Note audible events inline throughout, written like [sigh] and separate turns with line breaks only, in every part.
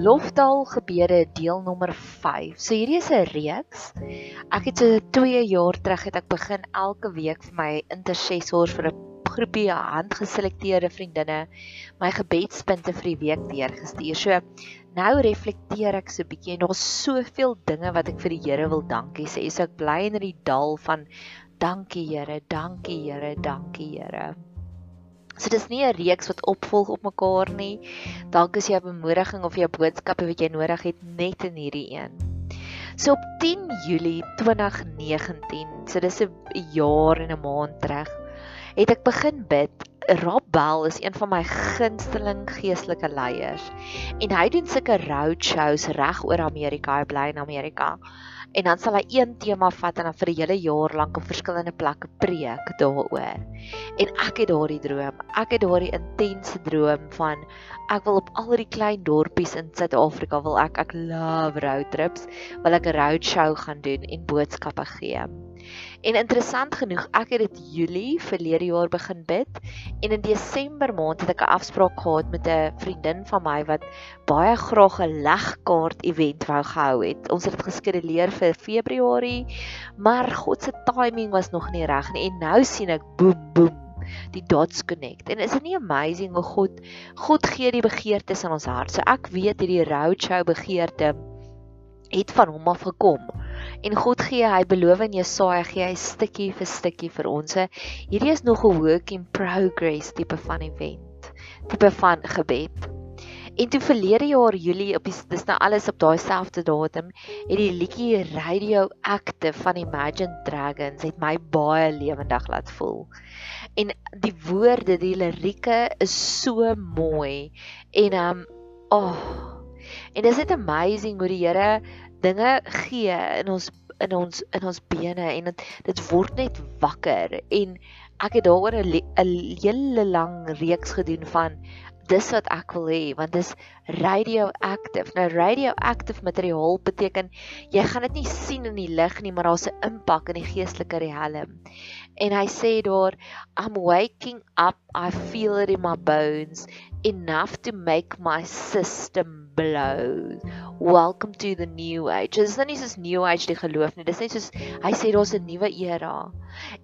Loftaal gebeure deel nommer 5. So hierdie is 'n reeks. Ek het so 2 jaar terug het ek begin elke week vir my intercessors vir 'n groepie handgeselekteerde vriendinne my gebedspunte vir die week deurgestuur. So nou reflekteer ek so 'n bietjie en daar's soveel dinge wat ek vir die Here wil dankie sê. So ek bly in die dal van dankie Here, dankie Here, dankie Here. So dis nie 'n reeks wat opvolg op mekaar nie. Dalk is jy 'n bemoediging of 'n boodskap wat jy nodig het net in hierdie een. So op 10 Julie 2019, so dis 'n jaar en 'n maand terug, het ek begin bid. Rob Bell is een van my gunsteling geestelike leiers en hy doen sulke roadshows reg oor Amerika, hy bly in Amerika en dan sal hy een tema vat en dan vir 'n hele jaar lank op verskillende plekke preek daaroor. En ek het daardie droom. Ek het daardie intense droom van ek wil op al die klein dorpies in Suid-Afrika wil ek ek love road trips, wil ek 'n road show gaan doen en boodskappe gee. En interessant genoeg, ek het dit Julie verlede jaar begin bid en in Desember maand het ek 'n afspraak gehad met 'n vriendin van my wat baie graag 'n legkaart event wou gehou het. Ons het dit geskeduleer vir Februarie, maar God se timing was nog nie reg nie en nou sien ek boem boem die dots connect. En is dit nie amazing hoe God God gee die begeertes in ons hart. So ek weet hierdie roadshow begeerte het van hom af gekom. En God gee, hy beloof in Jesaja gee hy stukkie vir stukkie vir ons. Hierdie is nog 'n work in progress tipe van event, tipe van gebed. En toe verlede jaar Julie op die dis nou alles op daai selfde datum, het die liedjie Radio Active van Imagine Dragons het my baie lewendig laat voel. En die woorde, die lirieke is so mooi en um oh En dis net amazing hoe die Here dinge gee in ons in ons in ons bene en dit dit word net wakker en ek het daaroor 'n hele lang reeks gedoen van dis wat ek wil hê want dis radioactive. Nou radioactive materiaal beteken jy gaan dit nie sien in die lig nie, maar daar's 'n impak in die geestelike riem. En hy sê daar I'm waking up, I feel it in my bones enough to make my system blow. Welcome to the new age. Dis nie soos new age die geloof nie. Dis net soos hy sê daar's 'n nuwe era.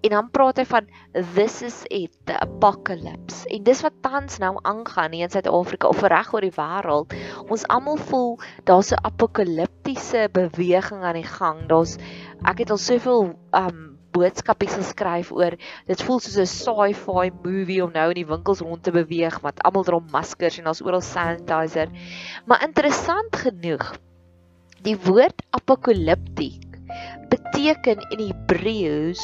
En dan praat hy van this is it, the apocalypse. En dis wat tans nou aangaan in Suid-Afrika of reg oor die wêreld. Ons almal voel daar's 'n apokaliptiese beweging aan die gang. Daar's ek het al soveel um boodskapies geskryf oor dit voel soos 'n sci-fi movie om nou in die winkels rond te beweeg met almal dra maskers en daar's oral sanitizer. Maar interessant genoeg, die woord apokaliptiek beteken in Hebreëus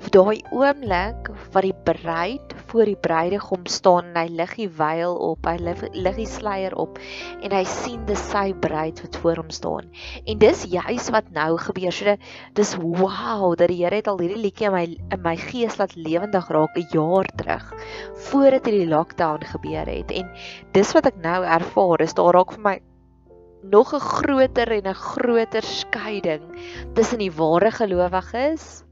of daai oomblik wat die bruid voor die bruidegom staan en hy lig die wyl op, hy lig die sluier op en hy sien dis sy bruid wat voor hom staan. En dis juis wat nou gebeur. So dis wow dat die Here het al hierdie liedjie in my in my gees laat lewendig raak 'n jaar terug voordat hierdie lockdown gebeur het. En dis wat ek nou ervaar, is daar raak vir my nog 'n groter en 'n groter skeiding tussen die ware gelowiges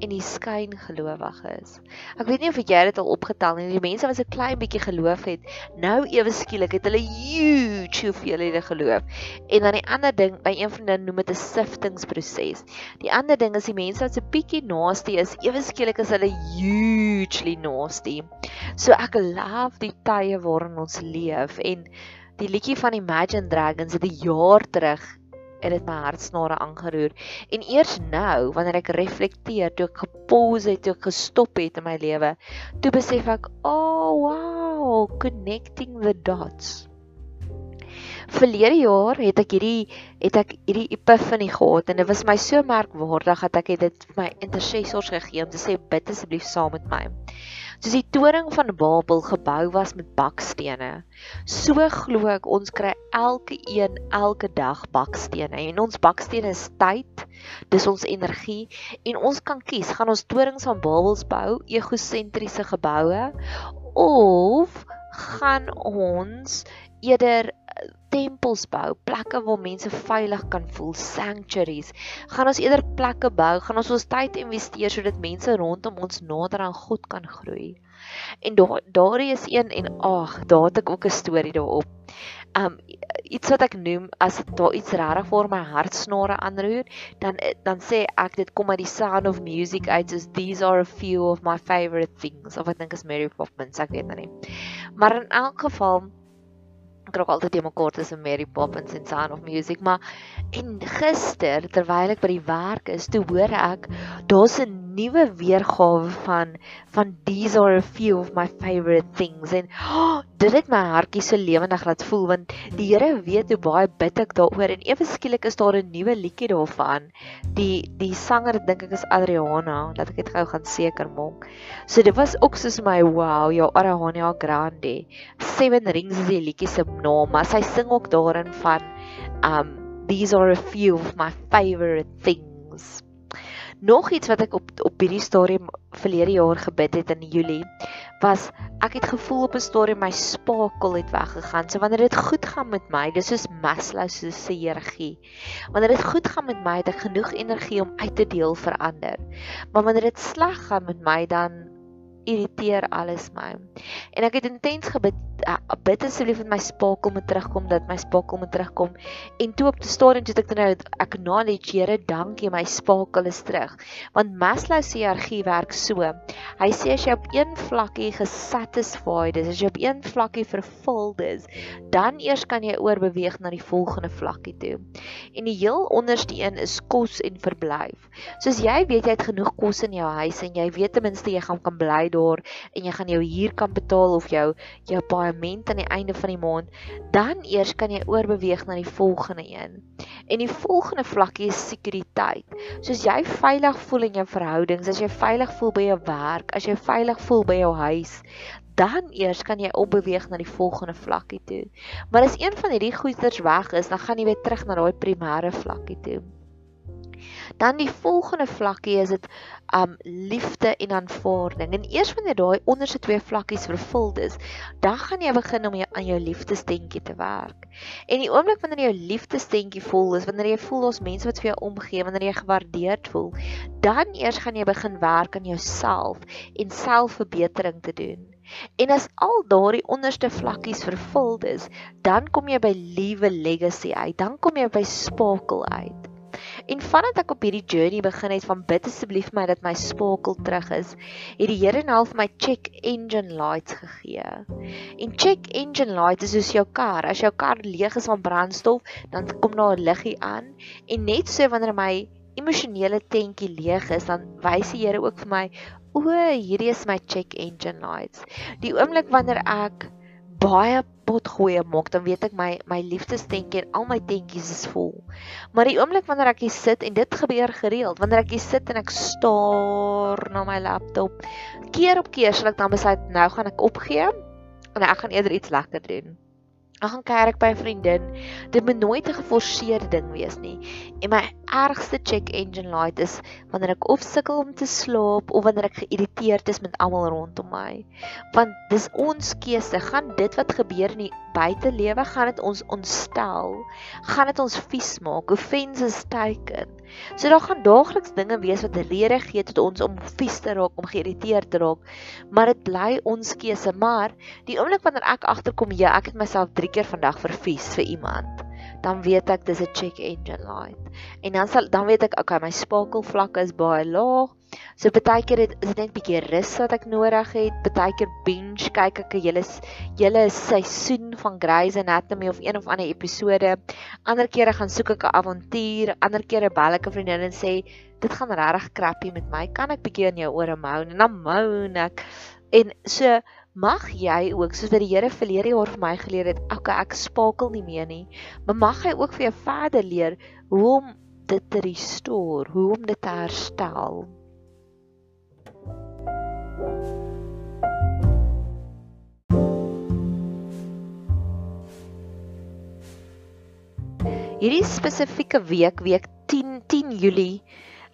en die skyngelowiges. Ek weet nie of jy dit al opgetel nie, die mense wat so klein bietjie geloof het, nou ewe skielik het hulle huge hoeveelhede geloof. En dan die ander ding, by een van hulle noem dit 'n siftingproses. Die ander ding is die mense wat so bietjie nasty is, ewe skielik is hulle hugely nasty. So ek love die tye waarin ons leef en die liedjie van Imagine Dragons het 'n jaar terug het dit my hartsnare aangeroer. En eers nou, wanneer ek reflekteer, toe ek gepause het, toe ek gestop het in my lewe, toe besef ek, "Oh, wow, connecting the dots." Verlede jaar het ek hierdie het ek hierdie epiphany gehad en dit was my so merkwaardig dat ek dit vir my intercessors gegee om te sê bid asseblief saam met my soos die toring van Babel gebou was met bakstene. So glo ek ons kry elke een elke dag bakstene en ons bakstene is tyd, dis ons energie en ons kan kies, gaan ons torings van Babels bou, egosentriese geboue of gaan ons eerder tempels bou, plekke waar mense veilig kan voel, sanctuaries. Gaan ons eerder plekke bou, gaan ons ons tyd investeer sodat mense rondom ons nader aan God kan groei. En daar daardie is een en ag, daar het ek ook 'n storie daarop. um iets wat ek noem as daar iets regtig vir my hartsnare aanroer, dan dan sê ek dit kom uit die sound of music uit soos these are a few of my favorite things of ek dink is Mary Poppins, ek weet nou nie. Maar in elk geval ek raak altyd te mekaar tussen Mary Poppins en Sound of Music, maar en gister terwyl ek by die werk is, toe hoor ek daar's 'n nuwe weergawe van van these are a few of my favorite things. En oh, [gasps] dit het my hartjie so lewendig laat voel want die Here weet hoe baie bid ek daaroor. En ewe skielik is daar 'n nuwe liedjie daarvan. Die die sanger dink ek is Adriana dat ek dit gou gaan seker maak. So dit was ook soos my wow jou Adriana Grande. Seven rings is die liedjie se naam maar sy sing ook daarin van um these are a few of my favorite things Nog iets wat ek op op hierdie stadium verlede jaar gebid het in Julie was ek het gevoel op 'n stadium my spakel het weggegaan. So wanneer dit goed gaan met my, dis soos Maslow se hiërargie. Wanneer dit goed gaan met my, het ek genoeg energie om uit te deel vir ander. Maar wanneer dit sleg gaan met my, dan irriteer alles my. En ek het intens gebid, uh, bid asseblief dat my spakel moet terugkom, dat my spakel moet terugkom. En toe op die stadium toe ek nou acknowledge, Here, dankie, my spakel is terug. Want Maslow se hiërargie werk so. Hy sê as jy op een vlakkie gesatisfied is, as jy op een vlakkie vervuld is, dan eers kan jy oorbeweeg na die volgende vlakkie toe. En die heel onderste een is kos en verblyf. Soos jy weet jy het genoeg kos in jou huis en jy weet ten minste jy gaan kan bly daar en jy gaan jou huur kan betaal of jou jou paaiement aan die einde van die maand, dan eers kan jy oorbeweeg na die volgende een. En die volgende vlakkie is sekuriteit. Soos jy veilig voel in jou verhoudings, as jy veilig voel by jou werk, as jy veilig voel by jou huis, dan eers kan jy opbeweeg na die volgende vlakkie toe. Maar as een van hierdie goeders weg is, dan gaan jy weer terug na daai primêre vlakkie toe. Dan die volgende vlakkie is dit um liefde en aanvaarding. En eers wanneer daai onderste twee vlakkies vervul is, dan gaan jy begin om jy aan jou liefdesdentjie te werk. En die oomblik wanneer jou liefdesdentjie vol is, wanneer jy voel ons mense wat vir jou omgee, wanneer jy gewaardeerd voel, dan eers gaan jy begin werk aan jouself en selfverbetering te doen. En as al daardie onderste vlakkies vervul is, dan kom jy by liewe legacy uit. Dan kom jy by spakel uit. En vandat ek op hierdie journey begin het van bid asseblief my dat my spakel terug is, het die Here nou vir my check engine lights gegee. En check engine lights is soos jou kar. As jou kar leeg is van brandstof, dan kom daar 'n liggie aan en net so wanneer my emosionele tentjie leeg is, dan wys die Here ook vir my, o, hierdie is my check engine lights. Die oomblik wanneer ek baie pot gooi maak, dan weet ek my my liefdestentjie en al my tentjies is vol. Maar die oomblik wanneer ek hier sit en dit gebeur gereeld, wanneer ek hier sit en ek staar na my laptop, keer op keer sal ek dan besluit nou gaan ek opgee en ek gaan eerder iets lekker doen. Ek gaan kerk by 'n vriendin. Dit moet nooit 'n geforseerde ding wees nie. En my ergste check engine light is wanneer ek of sukkel om te slaap of wanneer ek geïrriteerd is met almal rondom my. Want dis ons keuse. Gaan dit wat gebeur in die buitelewe, gaan dit ons ontstel? Gaan dit ons vies maak? Offenses teiken. So daar gaan daagliks dinge wees wat rede gee tot ons om vies te raak, om geïrriteerd te raak. Maar dit bly ons keuse. Maar die oomblik wanneer ek agterkom, ja, ek het myself 3 keer vandag vervies vir iemand dan weet ek dis 'n check engine light. En dan sal dan weet ek okay, my spakelvlakke is baie laag. So baie keer het is dit net 'n bietjie rus wat ek nodig het. Baie keer binge kyk ek 'n hele hele seisoen van Grey's Anatomy of een of ander episode. Ander kere gaan soek ek 'n avontuur. Ander kere bel ek 'n vriendin en sê dit gaan regtig crappy met my. Kan ek bietjie in jou ore moan? En dan moan ek. En so mag jy ook soos wat die Here verlede jaar vir my geleer het, okay, ek spakel nie meer nie, maar mag hy ook vir jou verder leer hoe om dit te restore, hoe om dit te herstel. Hierdie spesifieke week, week 10 10 Julie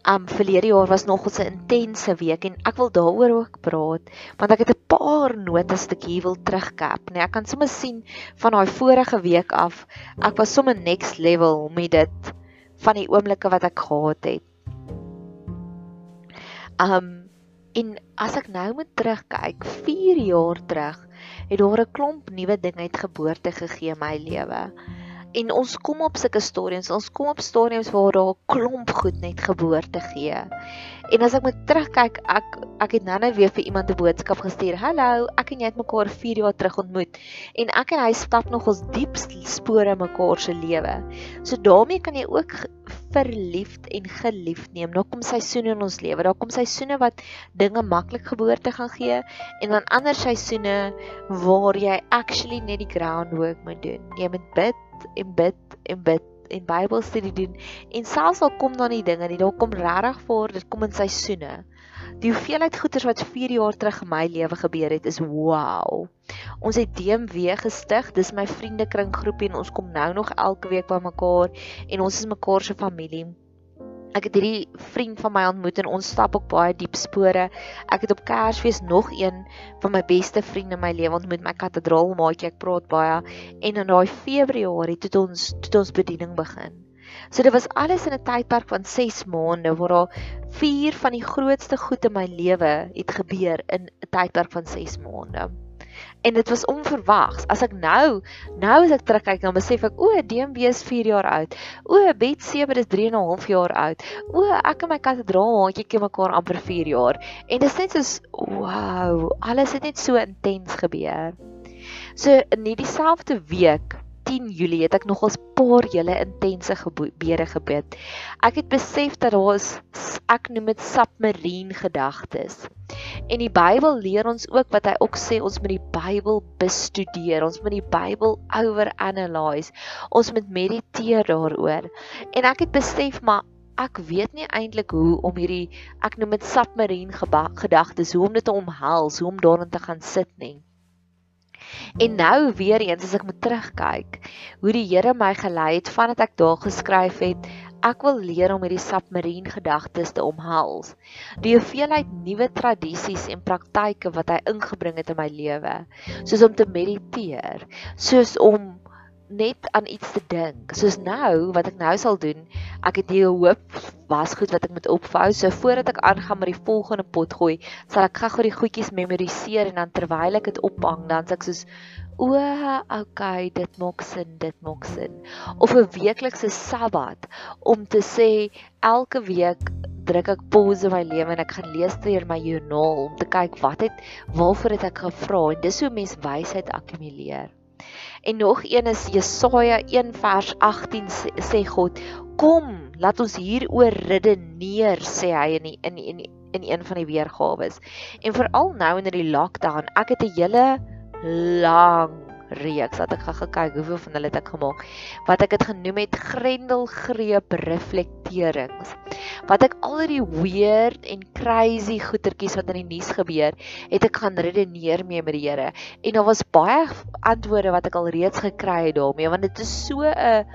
Um verlede jaar was nog 'n intense week en ek wil daaroor ook praat want ek het 'n paar notas wat ek hier wil terugkap. Nee, ek kan sommer sien van daai vorige week af. Ek was sommer next level met dit van die oomblikke wat ek gehad het. Um en as ek nou moet terugkyk, 4 jaar terug het daar 'n klomp nuwe dinge uitgeboorte gegee in my lewe. En ons kom op sulke stadiums, ons kom op stadiums waar daar 'n klomp goed net geboorte gee. En as ek moet terugkyk, ek ek het nou-nou weer vir iemand 'n boodskap gestuur. Hallo, ek en jy het mekaar 4 jaar terug ontmoet en ek en hy stap nog ons diep spore mekaar se lewe. So daarmee kan jy ook verliefd en geliefd neem. Daar kom seisoene in ons lewe. Daar kom seisoene wat dinge maklik geboorte gaan gee en dan ander seisoene waar jy actually net die groundwork moet doen. Jy moet bid en bid en bid en Bybelstudie doen en selfs al kom dan die dinge nie, daar kom regtig voor, dit kom in seisoene. Die hoeveelheid goeders wat 4 jaar terug in my lewe gebeur het, is wow. Ons het DMW gestig, dis my vriendekring groepie en ons kom nou nog elke week by mekaar en ons is mekaar se familie. Ek het hierdie vriend van my ontmoet en ons stap ook baie diep spore. Ek het op Kersfees nog een van my beste vriende in my lewe ontmoet, my kathedraal maatjie. Ek praat baie en in daai Februarie het ons het ons bediening begin. So dit was alles in 'n tydperk van 6 maande waar daar vier van die grootste goed in my lewe het gebeur in 'n tydperk van 6 maande en dit was onverwags. As ek nou, nou as ek terugkyk, dan besef ek, o, DMB is 4 jaar oud. O, Bet 7 is 3 en 'n half jaar oud. O, ek en my kathedraal maatjie ken mekaar amper 4 jaar. En dit is net so, wow, alles het net so intens gebeur. So in hierdie selfde week 10 Julie het ek nogals paar hele intense gebede gebid. Ek het besef dat daar is ek noem dit submarine gedagtes. En die Bybel leer ons ook wat hy ook sê ons moet die Bybel bestudeer. Ons moet die Bybel overanalyse. Ons moet mediteer daaroor. En ek het besef maar ek weet nie eintlik hoe om hierdie ek noem dit submarine gedagtes hoe om dit te omhels, hoe om daarin te gaan sit nie. En nou weer eens as ek moet terugkyk, hoe die Here my gelei het vandat ek daar geskryf het, ek wil leer om hierdie submarine gedagtes te omhels. Die hoeveelheid nuwe tradisies en praktyke wat hy ingebring het in my lewe, soos om te mediteer, soos om net aan iets te dink. Soos nou wat ek nou sal doen, ek het hier 'n hoop wasgoed wat ek moet opvou. So voordat ek aangaan met die volgende pot gooi, sal ek gou-gou die goedjies memoriseer en dan terwyl ek dit ophang, dan sê ek soos o, okay, dit maak sin, dit maak sin. Of 'n weeklikse sabbat om te sê elke week druk ek pause in my lewe en ek gaan lees deur my joernaal om te kyk wat het waarvoor het ek gevra en dis hoe mens wysheid akkumuleer. En nog een is Jesaja 1 vers 18 sê, God, kom, laat ons hieroor redeneer, sê hy in die, in die, in die, in een van die weergawe. En veral nou in die lockdown, ek het 'n hele lang reeks wat ek gaan gekyk hoeveel van hulle het ek gemaak. Wat ek het genoem het grendelgreep reflekterings wat ek al die weird en crazy goetertjies wat in die nuus gebeur het ek gaan redeneer mee met die Here. En daar was baie antwoorde wat ek al reeds gekry het daarmee want dit is so 'n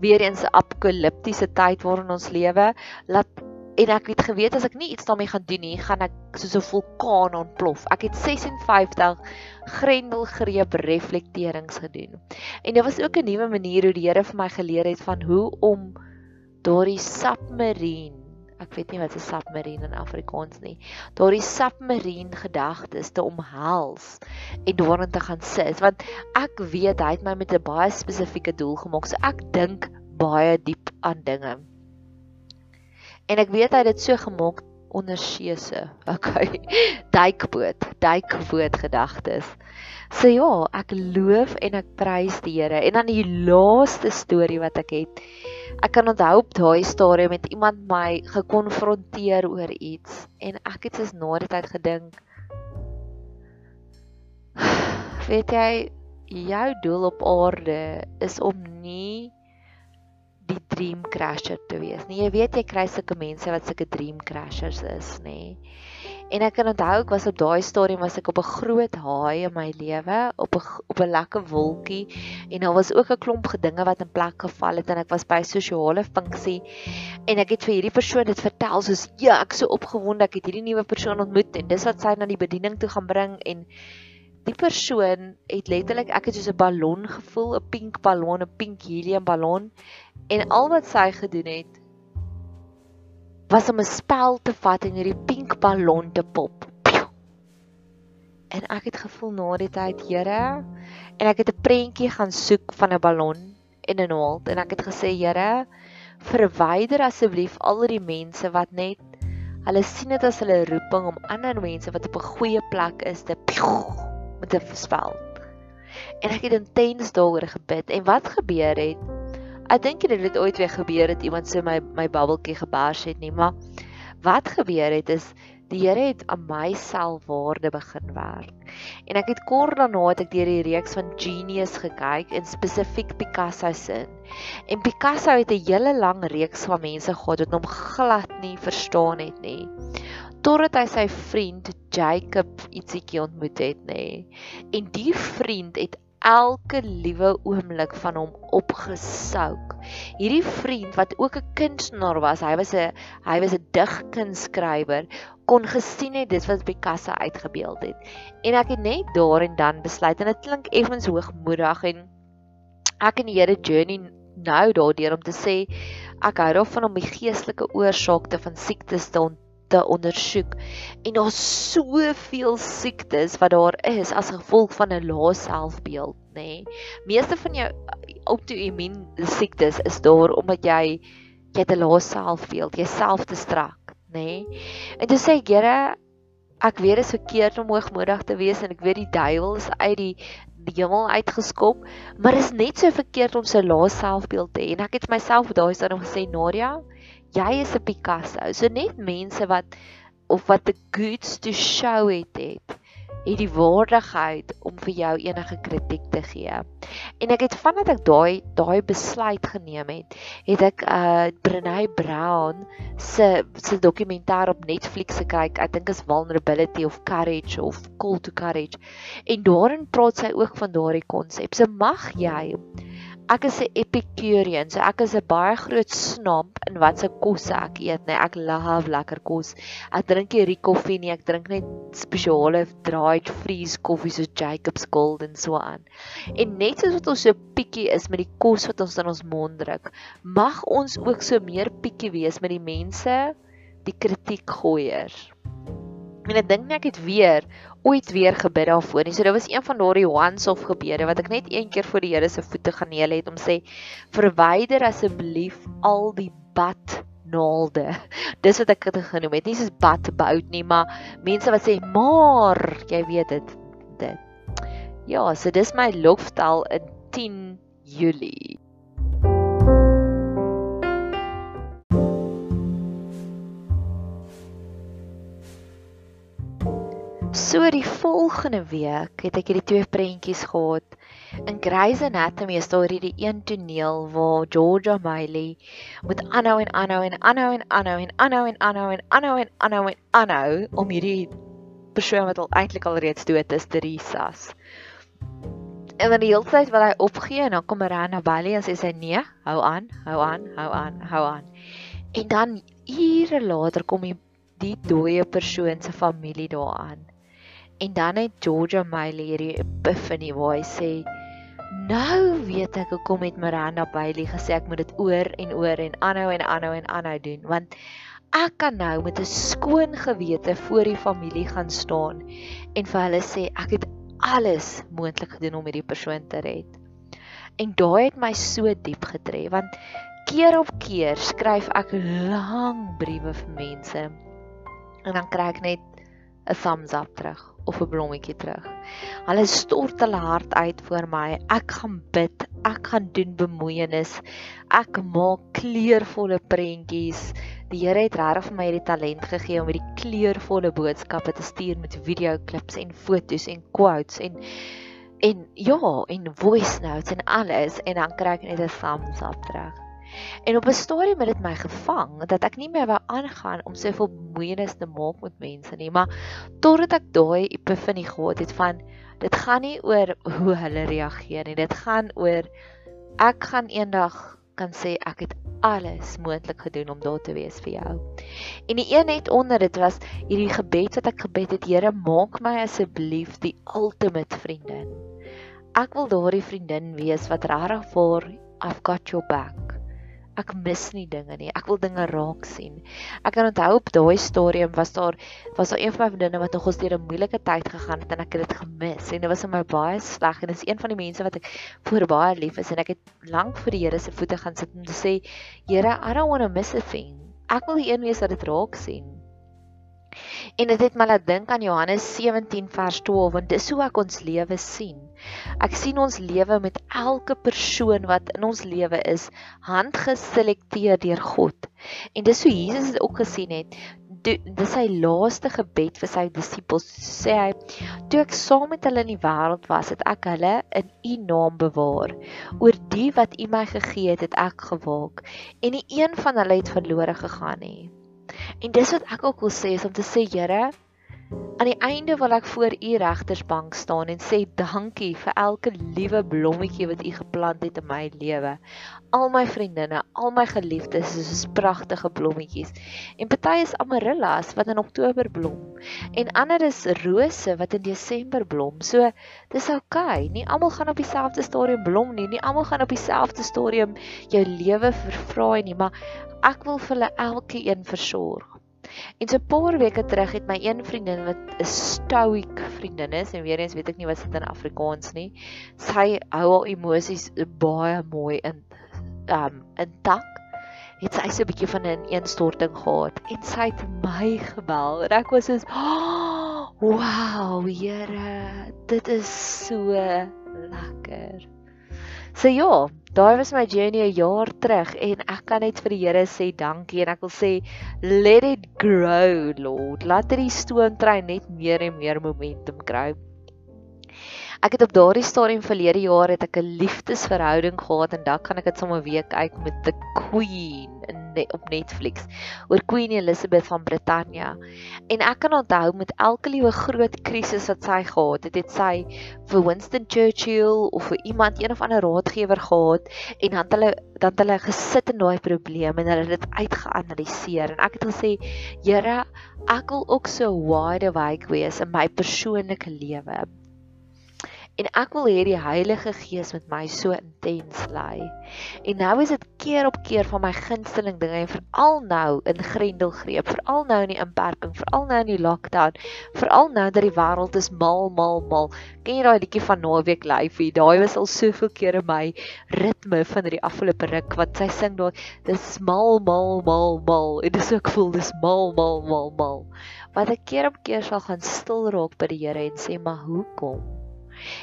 weer eens 'n apokaliptiese tyd waarin ons lewe laat en ek het geweet as ek nie iets daarmee gaan doen nie, gaan ek soos 'n vulkaan ontplof. Ek het 56 grendelgreep reflekterings gedoen. En dit was ook 'n nuwe manier hoe die Here vir my geleer het van hoe om daardie submarine ek weet nie wat 'n submarine in Afrikaans nie. Daardie submarine gedagtes te omhels en daarin te gaan sit want ek weet hy het my met 'n baie spesifieke doel gemaak. So ek dink baie diep aan dinge. En ek weet hy het dit so gemaak onder seese. [laughs] Okay. Duikboot, duikboot gedagtes. So ja, ek loof en ek prys die Here. En dan die laaste storie wat ek het. Ek kan onthou op daai stadium met iemand my gekonfronteer oor iets en ek het soos na die tyd gedink [sighs] weet jy jou doel op aarde is om nie die dream crasher te wees. Nee, jy weet jy kry sulke mense wat sulke dream crashers is, nê. En ek kan onthou ek was op daai stadium was ek op 'n groot haai in my lewe, op 'n op 'n lekker wolkie en daar was ook 'n klomp gedinge wat in plek geval het en ek was by 'n sosiale funksie en ek het vir hierdie persoon dit vertel soos ja, ek so opgewonde ek het hierdie nuwe persoon ontmoet en dis wat sy na die bediening toe gaan bring en die persoon het letterlik ek het soos 'n ballon gevoel, 'n pink ballon, 'n pink helium ballon En al wat sy gedoen het was om 'n spel te vat en hierdie pink ballon te pop. en ek het gevoel na die tyd, Here, en ek het 'n prentjie gaan soek van 'n ballon en 'n naald en ek het gesê, Here, verwyder asseblief al die mense wat net hulle sien dit as hulle roeping om ander mense wat op 'n goeie plek is te met 'n spel. En ek het intens daaroor gebid en wat gebeur het? Ek dink dit het ooit weer gebeur het iemand sê my my bubbeltjie gebars het nie, maar wat gebeur het is die Here het aan my selfwaarde begin werk. En ek het kort daarna het ek deur die reeks van Genius gekyk en spesifiek Picasso se. En Picasso het 'n hele lang reeks van mense gehad wat hom glad nie verstaan het nie. Totdat hy sy vriend Jacob ietsiekie ontmoet het nê. En die vriend het elke liewe oomblik van hom opgesouk. Hierdie vriend wat ook 'n kunstenaar was, hy was 'n hy was 'n digkunsskrywer, kon gesien het dis wat Picasso uitgebeeld het. En ek het net daar en dan besluit en dit klink effens hoogmoedig en ek en die Here journey nou daardeur om te sê ek hou daarvan om die geestelike oorsake van siektes te ont te ondersoek en daar's soveel siektes wat daar is as gevolg van 'n lae selfbeeld, nê. Nee. Meeste van jou outoimmuun siektes is daar omdat jy jy het 'n lae selfbeeld, jouself te strak, nê. Nee. En toe sê ek, Here, ek weet dit is verkeerd om hoogmoedig te wees en ek weet die duiwel is uit die die hemel uitgeskop, maar is net so verkeerd om so lae selfbeeld te hê. En ek het myself daai stadium gesê, Nadia, jy is 'n Picasso. So net mense wat of wat the goods to show het het, het die waardigheid om vir jou enige kritiek te gee. En ek het vandat ek daai daai besluit geneem het, het ek uh Brené Brown se se dokumentêr op Netflix gekyk. Ek dink is Vulnerability of Courage of Call to Courage. En daarin praat sy ook van daardie konsep. So mag jy Ek is 'n epicurean, so ek is 'n baie groot snap in watse kos ek eet, nee, ek love lekker kos. Ek drink nie koffie nie, ek drink net spesiale dried freeze koffie soos Jacobs Gold en so aan. En net soos wat ons so pikkie is met die kos wat ons in ons mond druk, mag ons ook so meer pikkie wees met die mense, die kritiekgooiers. En ek dink net ek het weer ooit weer gebid daarvoor nie. So dit was een van daardie once-off gebede wat ek net een keer voor die Here se voete gaan neer het om sê verwyder asseblief al die bad naalde. [laughs] Dis wat ek dit genoem het. Nie soos bad bout nie, maar mense wat sê maar jy weet dit dit. Ja, so dis my lofstel in 10 Julie. So die volgende week het ek hierdie twee prentjies gehad. In Grey's Anatomy is daar hierdie een toneel waar Georgia Miley moet aanhou en aanhou en aanhou en aanhou en aanhou en aanhou en aanhou en aanhou en aanhou om hierdie persoon wat al eintlik al reeds dood is, Teresa's. En dan die hele tyd wat hy opgee en dan kom Miranda Bailey en sê sy nee, hou aan, hou aan, hou aan, hou aan. En dan ure later kom die dooie persoon se familie daaraan. En dan het Georgia Miley hierdie epiphany waar hy sê nou weet ek hoekom het Miranda Bailey gesê ek moet dit oor en oor en aanhou en aanhou en aanhou doen want ek kan nou met 'n skoon gewete voor die familie gaan staan en vir hulle sê ek het alles moontlik gedoen om hierdie persoon te red. En daai het my so diep getref want keer op keer skryf ek lang briewe vir mense en dan kry ek net 'n thumbs up terug of 'n blommetjie terug. Hulle stort hulle hart uit vir my. Ek gaan bid. Ek gaan doen bemoeienis. Ek maak kleurvolle prentjies. Die Here het regtig vir my hierdie talent gegee om hierdie kleurvolle boodskappe te stuur met video klips en fotos en quotes en en ja, en voice notes en alles en dan kry ek net 'n thumbs up terug. En op 'n stadium het dit my gevang dat ek nie meer wou aangaan om soveel bemoeienis te maak met mense nie, maar totdat ek daai epifanie gehad het van dit gaan nie oor hoe hulle reageer nie, dit gaan oor ek gaan eendag kan sê ek het alles moontlik gedoen om daar te wees vir jou. En die een net onder dit was hierdie gebed wat ek gebed het, Here, maak my asseblief die ultimate vriendin. Ek wil daardie vriendin wees wat regtig vir I've got your back Ek mis nie dinge nie. Ek wil dinge raak sien. Ek kan onthou op daai stadium was daar was daar een van my vriendinne wat nog ons deur 'n moeilike tyd gegaan het en ek het dit gemis en dit was vir my baie sleg en dit is een van die mense wat ek voor baie lief is en ek het lank voor die Here se voete gaan sit om te sê Here, I don't want to miss a thing. Ek wil die een wees wat dit raak sien. En dit het my laat dink aan Johannes 17 vers 12 want dis hoe ek ons lewe sien. Ek sien ons lewe met elke persoon wat in ons lewe is handgeselekteer deur God. En dis hoe Jesus dit ook gesien het. Dis sy laaste gebed vir sy disippels. Sê hy: "Toe ek saam met hulle in die wêreld was, het ek hulle in U naam bewaar. Oor die wat U my gegee het, het ek gewaak, en nie een van hulle het verlore gegaan nie." En dis wat ek ook wil sê is om te sê Here, aan die einde wil ek voor u regtersbank staan en sê dankie vir elke liewe blommetjie wat u geplant het in my lewe. Al my vriendinne, al my geliefdes is soos pragtige blommetjies. En party is amarellas wat in Oktober blom en ander is rose wat in Desember blom. So dis. Okay. Nie almal gaan op dieselfde stadium blom nie. Nie almal gaan op dieselfde stadium jou lewe vervraai nie, maar ek wil vir hulle elkeen versorg. En so 'n paar weke terug het my een vriendin wat 'n stoïek vriendin is en weer eens weet ek nie wat dit in Afrikaans nie. Sy hou haar emosies baie mooi in um intak. Het sy so 'n bietjie van 'n ineenstorting gehad en sy het my gebel. En ek was so, oh, "Wow, Here, dit is so lekker." So ja, daai was my journey 'n jaar terug en ek kan net vir die Here sê dankie en ek wil sê let it grow Lord. Laat hierdie stoomtrein net meer en meer momentum kry. Ek het op daardie stadium verlede jaar het ek 'n liefdesverhouding gehad en dan kan ek dit sommer weer kyk met The Queen in op Netflix oor Queen Elizabeth van Brittanje. En ek kan onthou met elke liewe groot krisis wat sy gehad het, het sy vir Winston Churchill of vir iemand een of ander raadgewer gehad en dan hulle dan hulle gesit in daai probleem en hulle dit uitgeanaliseer en ek het gesê, Here, ek wil ook so wide awake wees in my persoonlike lewe en ek wil hê die Heilige Gees met my so intens lei. En nou is dit keer op keer van my gunsteling dinge en veral nou in Grendelgreep, veral nou in die inperking, veral nou in die lockdown, veral nou dat die wêreld is mal mal mal. Ken jy daai liedjie van Naweek Life? Daai was al soveel keer in my ritme van die afgelope ruk wat sy sing daai dis mal mal mal mal. Dit is ook voel dis mal mal mal mal. Wat ek keer op keer sal gaan stil raak by die Here en sê maar hoekom?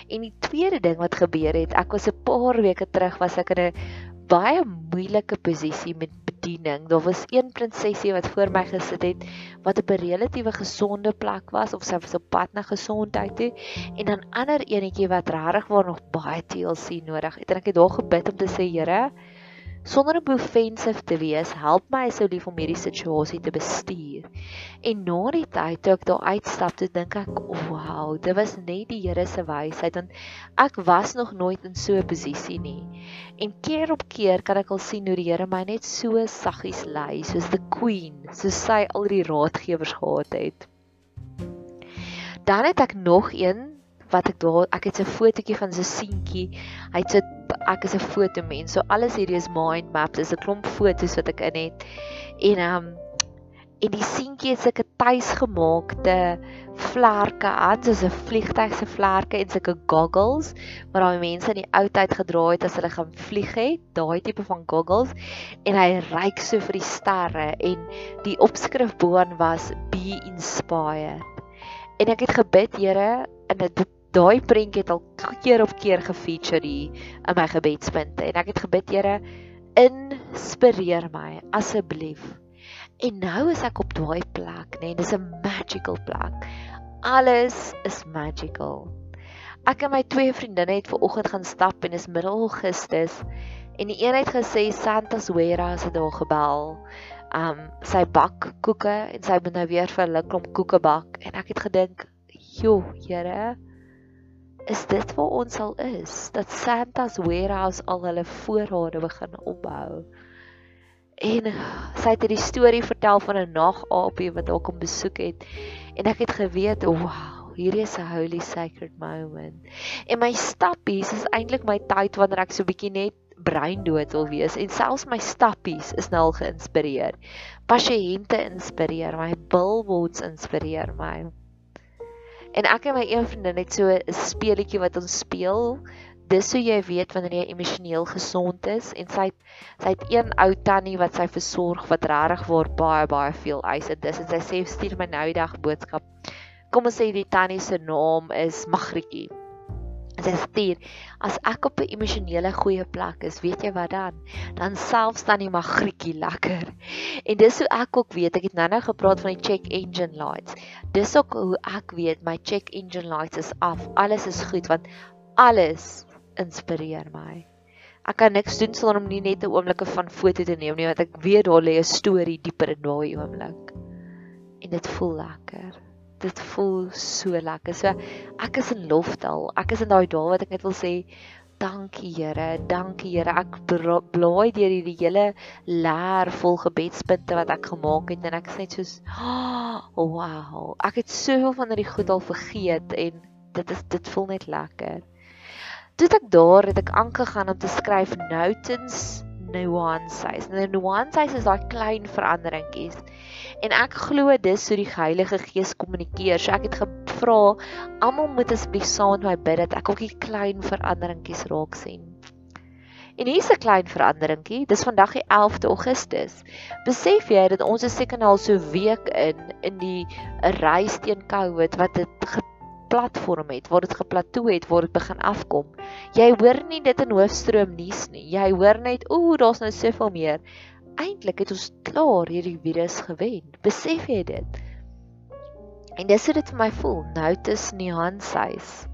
En die tweede ding wat gebeur het, ek was 'n paar weke terug was ek in 'n baie moeilike posisie met bediening. Daar was een prinsesie wat voor my gesit het wat op 'n relatiewe gesonde plek was of sy was op pad na gesondheid toe en dan ander enetjie wat regtig waar nog baie TLC nodig het. En ek het daar gebid om te sê, Here, sonder om offensive te wees, help my asseblief om hierdie situasie te bestuur. En na die tyd toe ek daar uitstap, toe dink ek, "Wow, dit was net die Here se wysheid want ek was nog nooit in so 'n posisie nie." En keer op keer kan ek al sien hoe die Here my net so saggies lei, soos the queen, soos sy al die raadgewers gehad het. Dan het ek nog een wat ek daar ek het 'n fotootjie van so seentjie. Hy sê ek is 'n fotomens. So alles hierdie is mind maps. Dis 'n klomp fotos wat ek in het. En ehm um, en die seentjie het sulke tuisgemaakte vlerke aan, soos 'n vliegtyg se vlerke en sulke goggles wat daai mense in die ou tyd gedra het as hulle gaan vlieg het, daai tipe van goggles. En hy ryk so vir die sterre en die opskrif bo-aan was be inspired. En ek het gebid, Here, en dit daai prentjie het al keer op keer gefeature hier in my gebedspunte en ek het gebid Here inspireer my asseblief. En nou is ek op daai plek, nê, nee, dis 'n magical plek. Alles is magical. Ek en my twee vriendinne het ver oggend gaan stap en is middel Augustus en die een het gesê Santa's warehouse het daar gebel. Um sy bak koeke en sy moet nou weer vir hulle klomp koeke bak en ek het gedink, "Jo, Here, is dit waar ons al is dat Santa's warehouse al hulle voorrade begin opbou. En sy het hierdie storie vertel van 'n nagaapie wat haar kom besoek het en ek het geweet, wow, hierdie is 'n holy sacred moment. En my stappies is eintlik my tyd wanneer ek so bietjie net breindood wil wees en selfs my stappies is nou al geïnspireer. Pasiënte inspireer my, billboards inspireer my. En ek en my een vriendin het so 'n speletjie wat ons speel. Dis so jy weet wanneer jy emosioneel gesond is en sy sy het een ou tannie wat sy versorg wat regtig waar baie baie veel eis en dis en sy sê stuur my nou die dag boodskap. Kom ons sê die tannie se naam is Magrietjie. En sy stuur: "As ek op 'n emosionele goeie plek is, weet jy wat dan? Dan selfs dan die magrietjie lekker." En dis hoe ek ook weet, ek het nou-nou gepraat van die check engine lights. Dis ook hoe ek weet my check engine lights is af. Alles is goed want alles inspireer my. Ek kan niks doen sonder om nie net 'n oomblikke van foto te neem nie, want ek weet daar lê 'n storie dieper in daai oomblik. En dit voel lekker dit voel so lekker. So ek is in loftaal. Ek is in daai daal wat ek net wil sê dankie Here, dankie Here. Ek blaai deur hierdie hele leer vol gebedspunte wat ek gemaak het en ek sê net soos oh, [gasps] wow. Ek het soveel van hierdie goed al vergeet en dit is dit voel net lekker. Toe ek daar het ek aangegaan om te skryf notens nuances. Nou nuances is daai klein veranderingkies. En ek glo dis hoe die Heilige Gees kommunikeer. So ek het gevra, almal moet asseblief saam met my bid dat ek ook die klein veranderingkies raak sien. En hier's 'n klein veranderingkie. Dis vandag die 11de Augustus. Besef jy dat ons is seker nou al so week in in die reis teen COVID wat dit platform het waar dit geplateau het waar dit begin afkom. Jy hoor nie dit in hoofstroom nuus nie. Jy hoor net ooh, daar's nou soveel meer. Eintlik het ons klaar hierdie virus gewen. Besef jy dit? En dis hoe dit vir my voel. Nou tussen die handsuis.